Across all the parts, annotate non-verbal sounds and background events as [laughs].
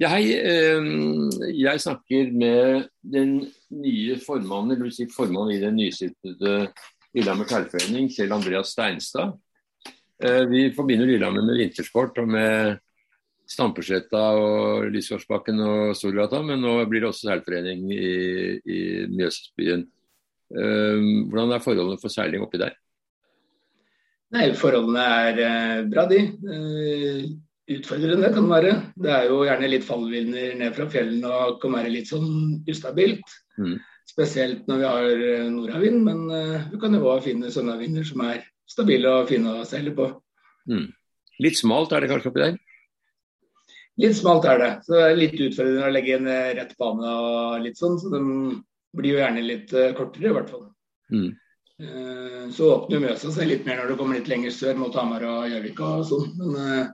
Ja, hei. Jeg snakker med den nye formannen, eller si formannen i den nystiftede Lillehammer Tverrforening, Kjell Andreas Steinstad. Eh, vi forbinder Lillehammer med vintersport og med Stampesletta og Lysgårdsbakken og Storgata, men nå blir det også seilforening i, i Mjøsbyen. Eh, hvordan er forholdene for seiling oppi der? Nei, Forholdene er eh, bra, de utfordrende kan det være. Det er jo gjerne litt fallvinder ned fra fjellene og kan være litt sånn ustabilt. Mm. Spesielt når vi har eh, nordavind, men uh, vi kan jo òg finne sønnavinder som er stabile og fine å seile på. Mm. Litt smalt er det kanskje oppi der? Litt smalt er det. Så det er litt utfordrende å legge en eh, rett bane og litt sånn. Så den blir jo gjerne litt uh, kortere, i hvert fall. Mm. Uh, så åpner Mjøsa seg litt mer når du kommer litt lenger sør mot Hamar og Gjøvik og sånn. Men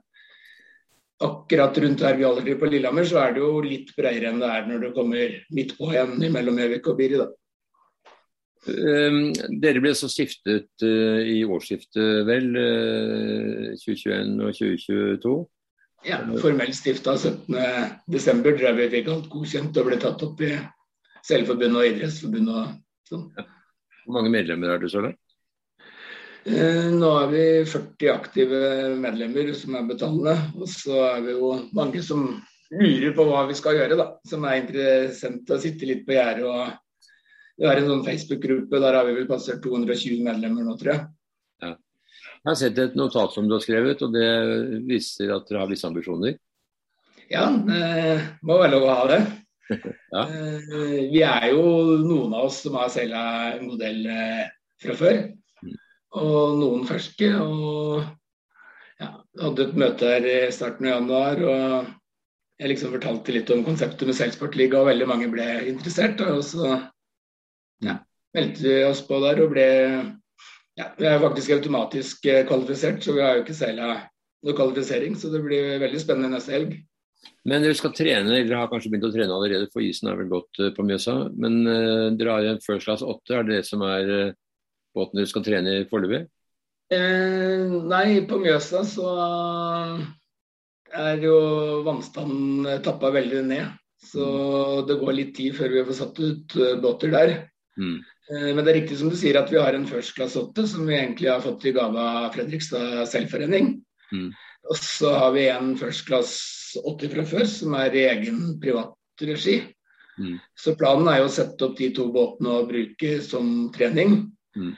akkurat rundt der vi holder på Lillehammer, så er det jo litt bredere enn det er når du kommer midt på igjen mellom Gjøvik og Biri. da. Um, dere ble så stiftet uh, i årsskiftet, vel? Uh, 2021 og 2022? Ja, formelt stifta 17.12. Drev vi fikk alt godkjent og ble tatt opp i Seilforbundet og Idrettsforbundet og sånn. Ja. Hvor mange medlemmer er det så langt? Eh, nå er vi 40 aktive medlemmer som er betalende. Og så er vi jo mange som lurer på hva vi skal gjøre, da. Som er interessant å sitte litt på gjerdet. Vi har en sånn Facebook-gruppe, der har vi vel passert 220 medlemmer nå, tror jeg. Ja. Jeg har sett et notat som du har skrevet, og det viser at dere har visse ambisjoner? Ja, det må være lov å ha det. [laughs] ja. Eh, vi er jo noen av oss som har en modell eh, fra før og noen ferske. Og ja, hadde et møte her i starten av januar. og jeg liksom fortalte litt om konseptet med Seilsportliga, og veldig mange ble interessert. Og så ja, meldte vi oss på der og ble ja, Vi er faktisk automatisk eh, kvalifisert, så vi har jo ikke seila noe kvalifisering. Så det blir veldig spennende neste helg. Men dere skal trene, eller har kanskje begynt å trene allerede, for isen er vel gått eh, på Mjøsa. Men uh, dere har en First Class 8, er det det som er uh, båten du skal trene i foreløpig? Eh, nei, på Mjøsa så er jo vannstanden tappa veldig ned. Så mm. det går litt tid før vi får satt ut eh, båter der. Mm. Eh, men det er riktig som du sier at vi har en First Class 8 som vi egentlig har fått i gave av Fredrikstad Selvforening. Mm. Og så har vi en First Class 80 fra før som er i egen privatregi. Mm. Så planen er jo å sette opp de to båtene og bruke som trening. Mm.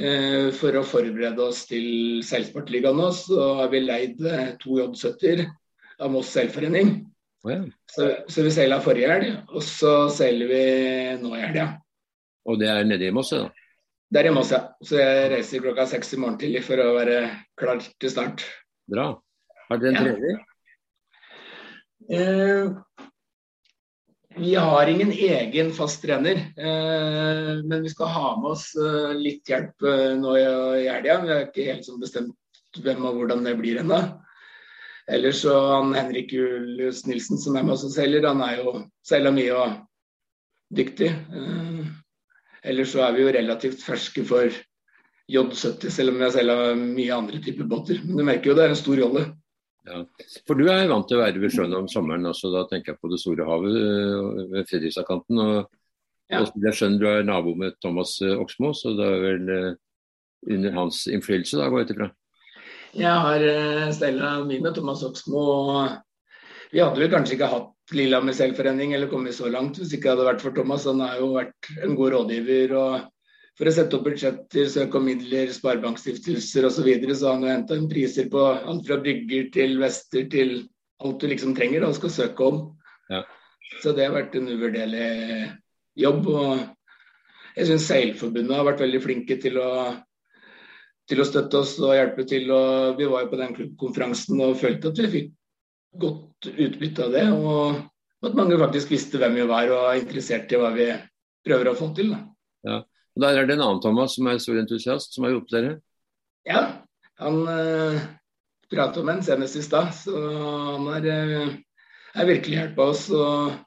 Eh, for å forberede oss til Seilsportligaen nå, så har vi leid eh, to J70-er av Moss seilforening. Oh, ja. så, så, vi seila forrige helg, og så seiler vi nå i helga. Og det er nede i Moss, da? Det er i Moss, ja. Så jeg reiser klokka seks i morgen tidlig for å være klar til start. Bra. Har dere en ja. trener? Eh, vi har ingen egen fast trener, eh, men vi skal ha med oss eh, litt hjelp eh, nå i helga. Vi har ikke helt sånn bestemt hvem og hvordan det blir ennå. Ellers så han Henrik Julius Nilsen som er med oss og selger, han er jo seila mye og dyktig. Ellers så er vi jo relativt ferske for J70, selv om vi har seila mye andre typer båter. Men du merker jo det er en stor rolle. Ja. For du er vant til å være ved sjøen om sommeren, også, da tenker jeg på det store havet øh, ved Fredrikstadkanten. Og, ja. og jeg skjønner du er nabo med Thomas øh, Oksmo, så det er vel uh, under hans innflytelse, da, går jeg ut ifra? Jeg har Stella mi med Thomas Oksmo. Vi hadde vel kanskje ikke hatt Lillehammer selvforening eller kommet så langt hvis ikke det hadde vært for Thomas. Han har jo vært en god rådgiver. og for å sette opp budsjetter, søke om midler, sparebankstiftelser osv. Så, videre, så han har henta inn priser på alt fra brygger til vester til alt du liksom trenger og skal søke om. Ja. Så det har vært en uvurderlig jobb. og Jeg syns Seilforbundet har vært veldig flinke til å, til å støtte oss og hjelpe til. og Vi var jo på den klubbkonferansen og følte at vi fikk godt utbytte av det. Og at mange faktisk visste hvem vi var og var interessert i hva vi prøver å få til. Da. Ja. Og Der er det en annen Thomas som er stor entusiast, som har hjulpet dere? Ja, han eh, pratet om en senest i stad, så han er, uh, er virkelig hjulpet oss. og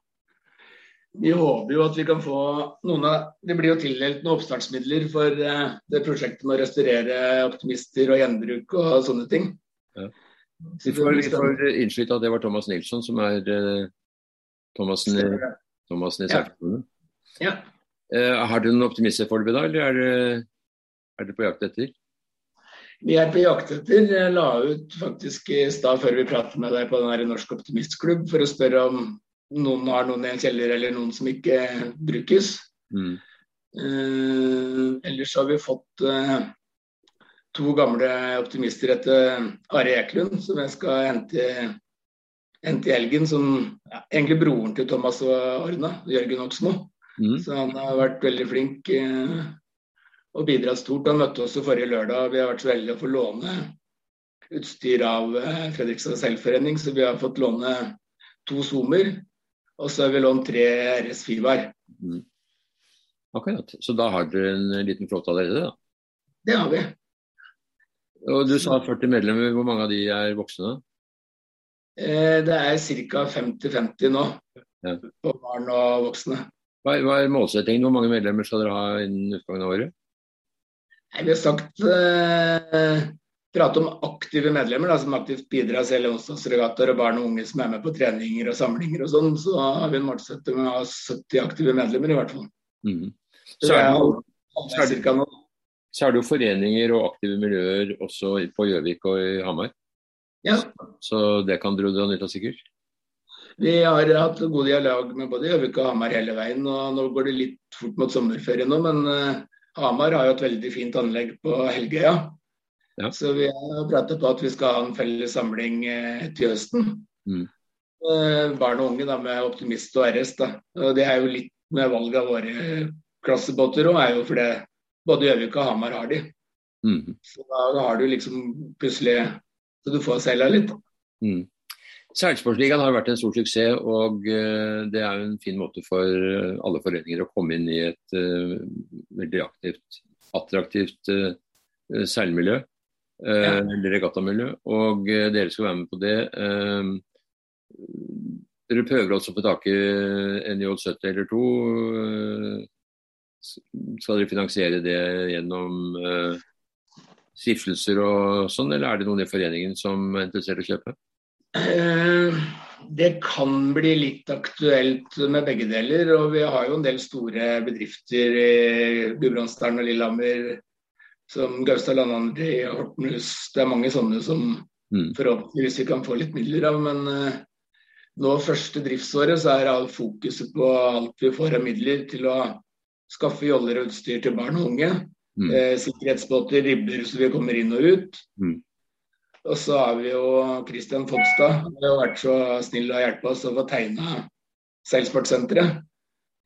Vi håper jo at vi kan få noen av Det blir jo tildelt noen oppstartsmidler for eh, det prosjektet med å restaurere optimister og gjenbruk og sånne ting. Ja. Vi får, vi får innskyte at det var Thomas Nilsson som er Thomassen i, Thomassen i Ja. Ja. Eh, har du noen optimister foreløpig da, eller er det, er det på jakt etter? Vi er på jakt etter. Jeg la ut faktisk i stad før vi pratet med deg på den Norsk Optimistklubb for å spørre om noen har noen i en kjeller eller noen som ikke brukes. Mm. Eh, ellers har vi fått eh, to gamle optimister etter Are Eklund, som jeg skal hente, hente i helgen. Som ja, egentlig broren til Thomas og Arna, Jørgen Oksmo. Mm. Så han har vært veldig flink eh, og bidratt stort. Han møtte oss forrige lørdag. Vi har vært så heldige å få låne utstyr av eh, Fredrikstad Selvforening, så vi har fått låne to Zoomer. Og så har vi lånt tre RS Fivar. Mm. Akkurat. Så da har dere en liten flåte allerede, da. Det har vi. Og du sa 40 medlemmer. Hvor mange av de er voksne? Eh, det er ca. 50-50 nå Ja. på barn og voksne. Hva er, hva er målsettingen? Hvor mange medlemmer skal dere ha innen utgangen av året? Nei, vi har sagt eh, prate om aktive medlemmer da, som aktivt bidrar selv i onsdagsregattaer og barn og unge som er med på treninger og samlinger og sånn. Så har vi en målsetting om å ha 70 aktive medlemmer i hvert fall. Mm. Så er det, så er det- så er det jo foreninger og aktive miljøer også på Gjøvik og i Hamar. Ja, Så det kan dere dra nytte av sikkert. Vi har hatt god dialog med både Gjøvik og Hamar hele veien. og Nå går det litt fort mot sommerferie nå, men eh, Hamar har jo et veldig fint anlegg på Helgøya. Ja. Så vi har pratet på at vi skal ha en felles samling eh, til høsten. Mm. Eh, barn og unge da, med Optimist og RS. da. Og Det er jo litt med valget av våre klassebåter òg, er jo fordi både Gjøvik og Hamar har de. Mm. Så da har du liksom plutselig Så du får seila litt. Mm. Seilsportsligaen har vært en stor suksess, og eh, det er jo en fin måte for eh, alle foreninger å komme inn i et uh, veldig aktivt, attraktivt uh, seilmiljø. Uh. Eller regattamiljø. Og dere skal være med på det. Dere prøver også å få tak i en J70 eller to. Skal dere finansiere det gjennom stiftelser og sånn, eller er det noen i foreningen som er interessert i å kjøpe? Det kan bli litt aktuelt med begge deler. Og vi har jo en del store bedrifter i Gudbrandsdalen og Lillehammer. Som Gaustad Landandri og Hortenhus. Det er mange sånne som Mm. forhåpentligvis vi kan få litt midler av. Men eh, nå første driftsåret så er all fokuset på alt vi får av midler til å skaffe joller og utstyr til barn og unge. Mm. Eh, sikkerhetsbåter, ribber så vi kommer inn og ut. Mm. Og så har vi jo Christian Fogstad. Han har vært så snill å hjelpe oss å få tegna seilsportsenteret.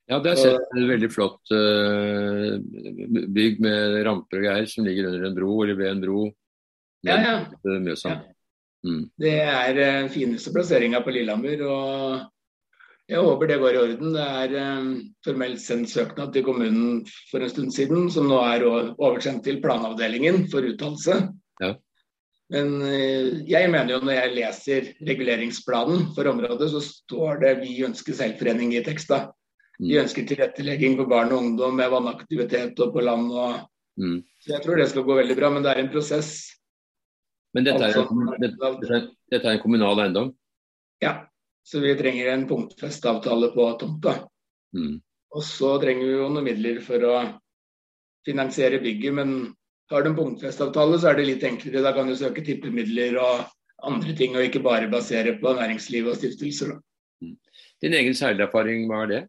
Ja, det er sett et veldig flott uh, bygg med ramper og greier som ligger under en bro eller ved en bro. Ja, ja. til Mjøsa. Ja. Mm. Det er den fineste plasseringa på Lillehammer. og jeg håper det går i orden. Det er eh, formelt sendt søknad til kommunen for en stund siden, som nå er oversendt til planavdelingen for uttalelse. Ja. Men eh, jeg mener jo når jeg leser reguleringsplanen for området, så står det 'Vi ønsker selvforening i teksta. Vi Mm. ønsker tilrettelegging for barn og ungdom med vannaktivitet og på land. og Mm. så Jeg tror det skal gå veldig bra, men det er en prosess. Men dette er, Altså, dette er en kommunal eiendom? Ja, så vi trenger en punktfestavtale på tomta. Mm. Og så trenger vi jo noen midler for å finansiere bygget, men har du en punktfestavtale, så er det litt enklere. Da kan du søke tippemidler og andre ting, og ikke bare basere på næringsliv og stiftelser. da. Din egen seilerfaring, hva er det?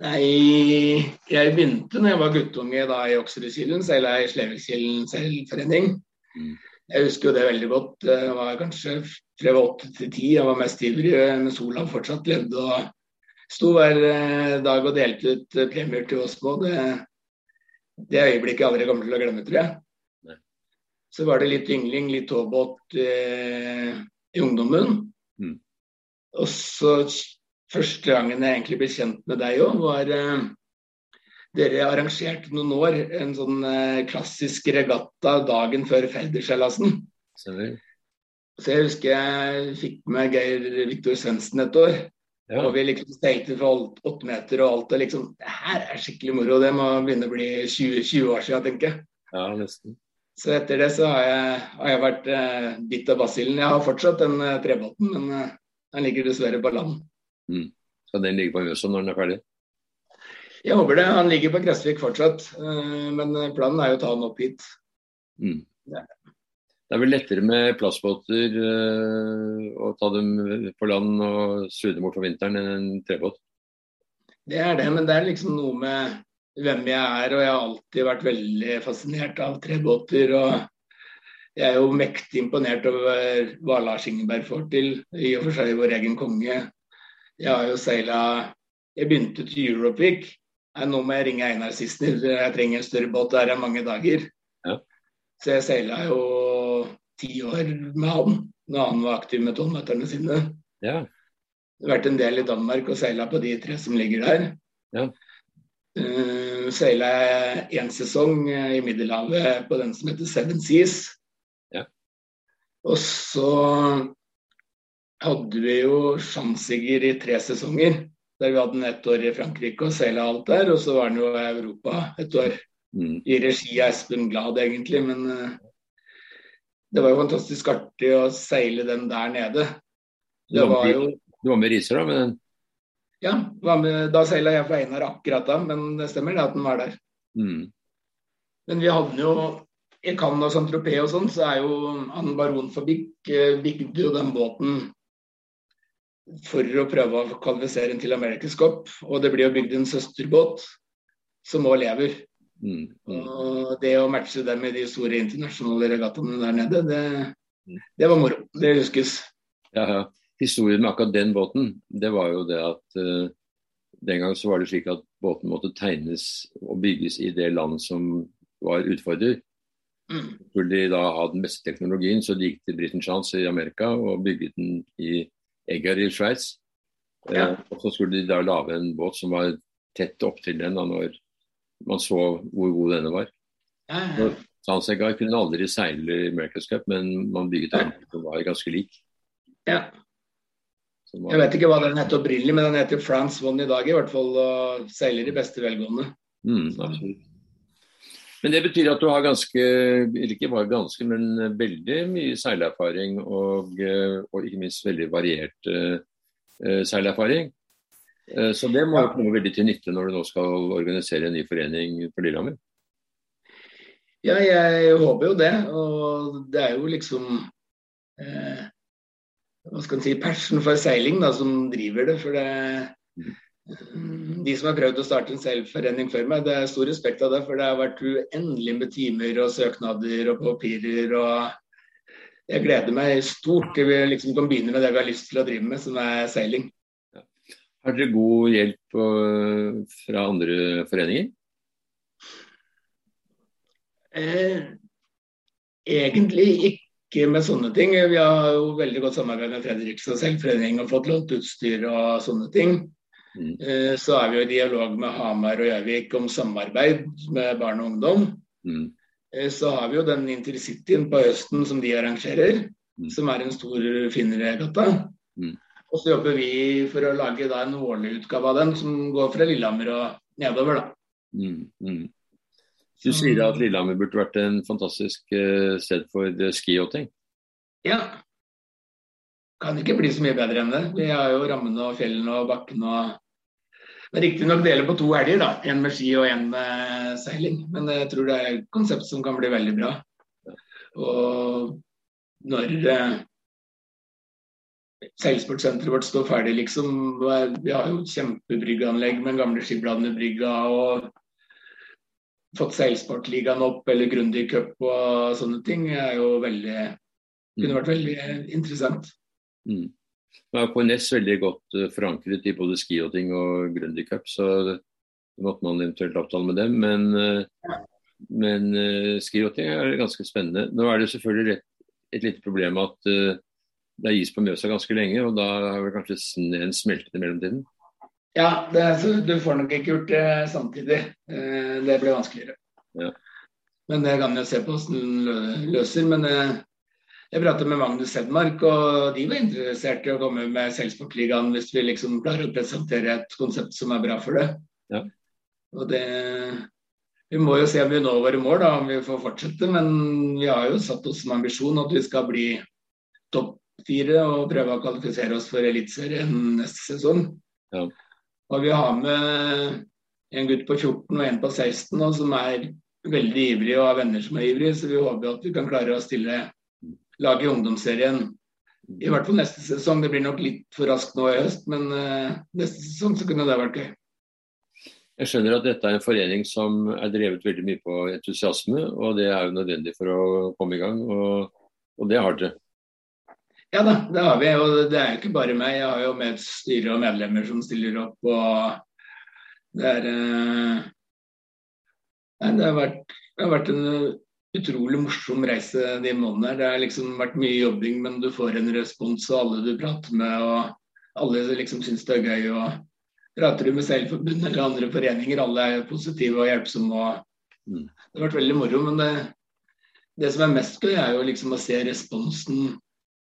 Nei, jeg begynte når jeg var guttunge da i Oksrudkilen, seila i Slevikkilen seilforening. Mm. Jeg husker jo det veldig godt. Jeg var kanskje fra åtte til ti. Jeg var mest ivrig, men sola fortsatt levde. og Sto hver eh, dag og delte ut eh, premier til oss på. Det, det øyeblikket jeg aldri kommer til å glemme, tror jeg. Nei. Så var det litt yngling, litt tåbåt eh, i ungdommen. Mm. Og så første gangen jeg egentlig ble kjent med deg òg, var eh, dere arrangerte noen år en sånn eh, klassisk regatta dagen før Færderseilasen. Så jeg husker jeg fikk med Geir Viktor Svendsen et år. Ja. Og vi liksom stengte for alt- åtte meter og alt. Og liksom Det her er skikkelig moro. Det må begynne å bli 20, 20 år siden, tenker jeg. ja, nesten. Så etter det så har jeg, har jeg vært eh, bitt av basillen. Jeg har fortsatt den eh, trebåten, men eh, Den ligger dessverre på land. Mm. Så den ligger på Mjøsa når den er ferdig? Jeg håper det. Han ligger på Gressvik fortsatt. Eh, men planen er jo å ta han opp hit. Mm. Ja. Det er vel lettere med plastbåter øh, å ta dem på land og sue dem bort for vinteren enn en trebåt? Det er det, men det er liksom noe med hvem jeg er. Og jeg har alltid vært veldig fascinert av trebåter. Og jeg er jo mektig imponert over hva Lars Ingeberg får til. I og for seg vår egen konge. Jeg har jo seila Jeg begynte til Europic. Nå må jeg ringe Einar Sissener, jeg trenger en større båt. der er mange dager. Ja. Så jeg seila jo ti år med han når han var aktiv med tonnmeterne sine. Ja. Vært en del i Danmark og seila på de tre som ligger der. Ja. Uh, seila jeg én sesong i Middelhavet på den som heter Seven Seas. Ja. Og så hadde vi jo Schanziger i tre sesonger. Der vi hadde den ett år i Frankrike og seila alt der. Og så var den jo i Europa et år. Mm. I regi av Espen Glad, egentlig. Men uh, det var jo fantastisk artig å seile den der nede. Det var jo Du var med Riser, da? med den? Ja, med, da seila jeg for Einar akkurat da, men det stemmer det at den var der. Mm. Men vi hadde jo i Cannes og Saint-Tropez og sånn, så er jo han baron Fabik eh, bygde jo den båten for å prøve å kvalifisere den til America's Cup. Og det blir jo bygd en søsterbåt som òg lever. Mm, mm. Og det å matche dem med de store internasjonale regattaene der nede, det, mm. det, var moro. Det huskes. Ja, ja. Historien med akkurat den båten, det var jo det at uh, den gang så var det slik at båten måtte tegnes og bygges i det land som var utfordrer. Mm. Skulle de da ha den beste teknologien, så de gikk til British Chance i Amerika og bygget den i Egger i Sveits. Ja. Uh, og så skulle de da lage en båt som var tett opptil den da når man så hvor god denne var. Ja, ja. Kunne aldri seile i America's Cup, men man bygget en som var ganske lik. Ja. Jeg vet ikke hva den heter opprinnelig, men den heter France One i dag i hvert fall. Og seiler i beste velgående. Mm, men det betyr at du har ganske, eller ikke bare ganske, men veldig mye seilerfaring og, og ikke minst veldig variert uh, seilerfaring. Eh, så det må jo komme veldig til nytte når du nå skal organisere en ny forening på Lillehammer? Ja, jeg håper jo det. Og det er jo liksom eh, hva skal en si, passion for seiling da, som driver det. For det, mm. de som har prøvd å starte en seilforening før meg, det er stor respekt av det. For det har vært uendelig med timer og søknader og papirer. og Jeg gleder meg stort til vi liksom kan begynne med det vi har lyst til å drive med, som er seiling. Har dere god hjelp fra andre foreninger? Eh, egentlig ikke med sånne ting. Vi har jo veldig godt samarbeid med Fredrikstad selvforening og fått lånt utstyr og sånne ting. Mm. Eh, så er vi jo i dialog med Hamar og Gjøvik om samarbeid med barn og ungdom. Mm. Eh, så har vi jo den intercityen på høsten som de arrangerer, mm. som er en stor finneregata. Mm. Og så jobber vi for å lage da, en årlig utgave av den som går fra Lillehammer og nedover. Mm, mm. Du sier at Lillehammer burde vært en fantastisk uh, sted for ski og ting? Ja. Kan ikke bli så mye bedre enn det. Vi har jo rammene og fjellene og bakkene og men Riktignok dele på to helger, da. En med ski og en med seiling. Men jeg tror det er et konsept som kan bli veldig bra. Og når uh, seilsportsenteret vårt står ferdig, liksom. Vi har jo kjempebryggeanlegg med gamle Skibladnerbrygga og fått seilsportligaen opp eller Grundig Cup og sånne ting. er jo veldig kunne vært veldig interessant. Mm. Det er KNS veldig godt eh, forankret i både ski og Grundig Cup, så det måtte man eventuelt avtale med dem. Men. Eh, men uh, er ganske spennende. Nå er det selvfølgelig et, et lite problem at det er is på Mjøsa ganske lenge, og da har vel kanskje sneen smeltet i mellomtiden? Ja, det, du får nok ikke gjort det samtidig. Eh, det blir vanskeligere. Ja. Men det kan vi se på hvordan den løser. Men eh, jeg pratet med Magnus Hedmark, og de var interessert i å komme med Selsportligaen hvis vi liksom klarer å presentere et konsept som er bra for det. Ja. Og det vi må jo se om vi når våre mål, da, om vi får fortsette. Men vi har jo satt oss som ambisjon at vi skal bli topp fire og prøve å kvalifisere oss for Eliteserien neste sesong. Ja. Og vi har med en gutt på 14 og en på 16 nå, som er veldig ivrig og har venner som er ivrige, så vi håper at vi kan klare å stille laget i ungdomsserien i hvert fall neste sesong. Det blir nok litt for raskt nå i høst, men uh, neste sesong så kunne det vært gøy. Jeg skjønner at dette er en forening som er drevet veldig mye på entusiasme, og det er jo nødvendig for å komme i gang, og, og det har dere. Ja da, det har vi. Og det er jo ikke bare meg. Jeg har jo med styre og medlemmer som stiller opp. og Det, er, uh, det, har, vært, det har vært en utrolig morsom reise de månedene. Det har liksom vært mye jobbing, men du får en respons, og alle du prater med, og alle liksom syns det er gøy. og Prater du med Seilforbundet eller andre foreninger, alle er positive og hjelpsomme. og mm. Det har vært veldig moro. Men det, det som er mest gøy, er jo liksom å se responsen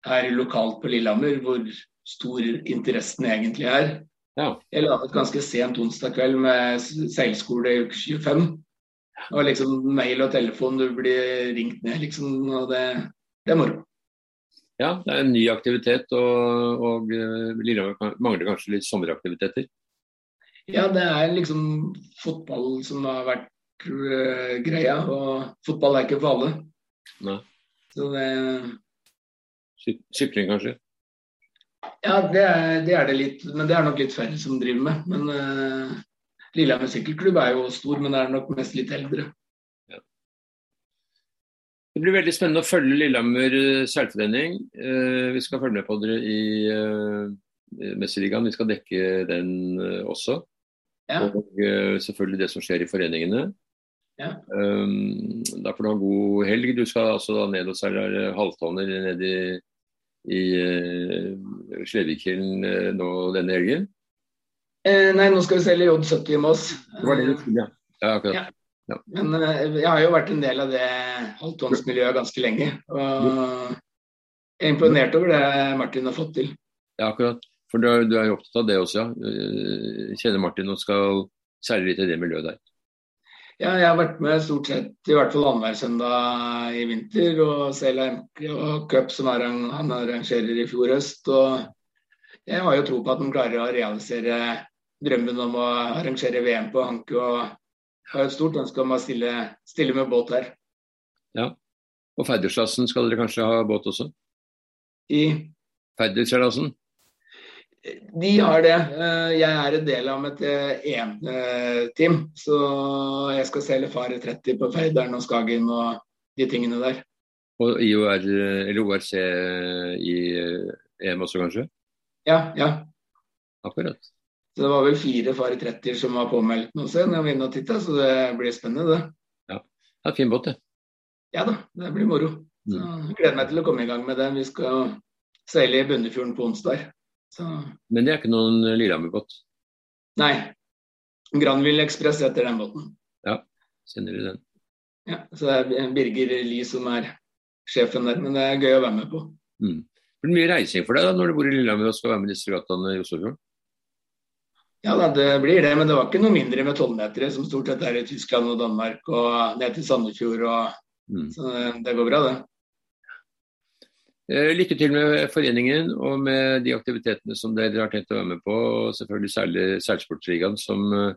her lokalt på Lillehammer, hvor stor interessen egentlig er. Ja. Jeg laget et ganske sent onsdag kveld med seilskole i uke 25. Og liksom mail og telefon, du blir ringt ned, liksom. Og det, det er moro. Ja, det er en ny aktivitet, og, og eh, Lillehammer mangler kanskje litt sommeraktiviteter? Ja, det er liksom fotball som har vært uh, greia, og fotball er ikke for alle. Så det Sykling, kanskje? Ja, det er, det er, det litt. Men det er nok litt færre som driver med. Men uh, Lillehammer sykkelklubb er jo stor, men det er nok mest litt eldre. Ja. Det blir veldig spennende å følge Lillehammer eh, seilforening. Uh, vi skal følge med på dere i uh, Mesterligaen. Vi skal dekke den uh, også. Ja. Og selvfølgelig det som skjer i foreningene. Ja. Um, da får du ha god helg. Du skal altså ned og seile halvtonner ned i, i uh, Slevikhilen nå denne helgen. Eh, nei, nå skal vi seile J70 i Moss. Det var det du skulle, ja. ja akkurat. Ja. Men eh, jeg har jo vært en del av det halvtonsmiljøet ganske lenge. Og jeg er imponert over det Martin har fått til. Ja, akkurat. For du, du er jo opptatt av det også, ja. Eh, kjenner Martin og skal seile litt i det miljøet der. Ja, jeg har vært med stort sett i hvert fall annenhver søndag i vinter. Og MP og cup som han arrangerer i fjor høst. Og jeg har jo tro på at han klarer å realisere drømmen om å arrangere VM på Hanke. Og jeg har et stort ønske om å stille, stille med båt her. Ja. Og Færdersklassen skal dere kanskje ha båt også? I Færdersklassen? De har det. Eh, jeg er en del av et EM-team. Eh, så jeg skal seile Fare 30 på Ferderen og Skagen og de tingene der. Og IOR, eller ORC i EM også, kanskje? Ja. ja. Akkurat. Så det var vel fire far i 30 som var påmeldt nå når jeg var inne og titta, så det blir spennende, det. Ja, det er fin båt, det. Ja da, det blir moro. Så mm. jeg gleder meg til å komme i gang med det. Vi skal seile i Bunnefjorden på onsdag. Så... Men det er ikke noen Lillehammer-båt? Nei. Granville Ekspress heter den båten. Ja, kjenner du den. Ja, så det er Birger Lie som er sjefen der, men det er gøy å være med på. Mm. Det blir mye reising for deg da, når du bor i Lillehammer og skal være med disse regattaene i Oslofjorden? Ja, det blir det. Men det var ikke noe mindre med tolvmetere, som stort sett er i Tyskland og Danmark og ned til Sandefjord. Og, mm. Så det går bra, det. Eh, lykke til med foreningen og med de aktivitetene som dere har tenkt å være med på. og Selvfølgelig særlig Seilsportsligaen, som eh,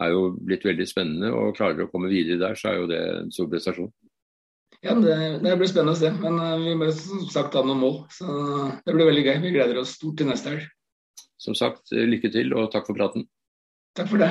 er jo blitt veldig spennende. og Klarer å komme videre der, så er jo det en stor prestasjon. Ja, det, det blir spennende å se. Men uh, vi må som sagt ha noen mål. Så det blir veldig gøy. Vi gleder oss stort til neste helg. Som sagt, lykke til og takk for praten. Takk for det.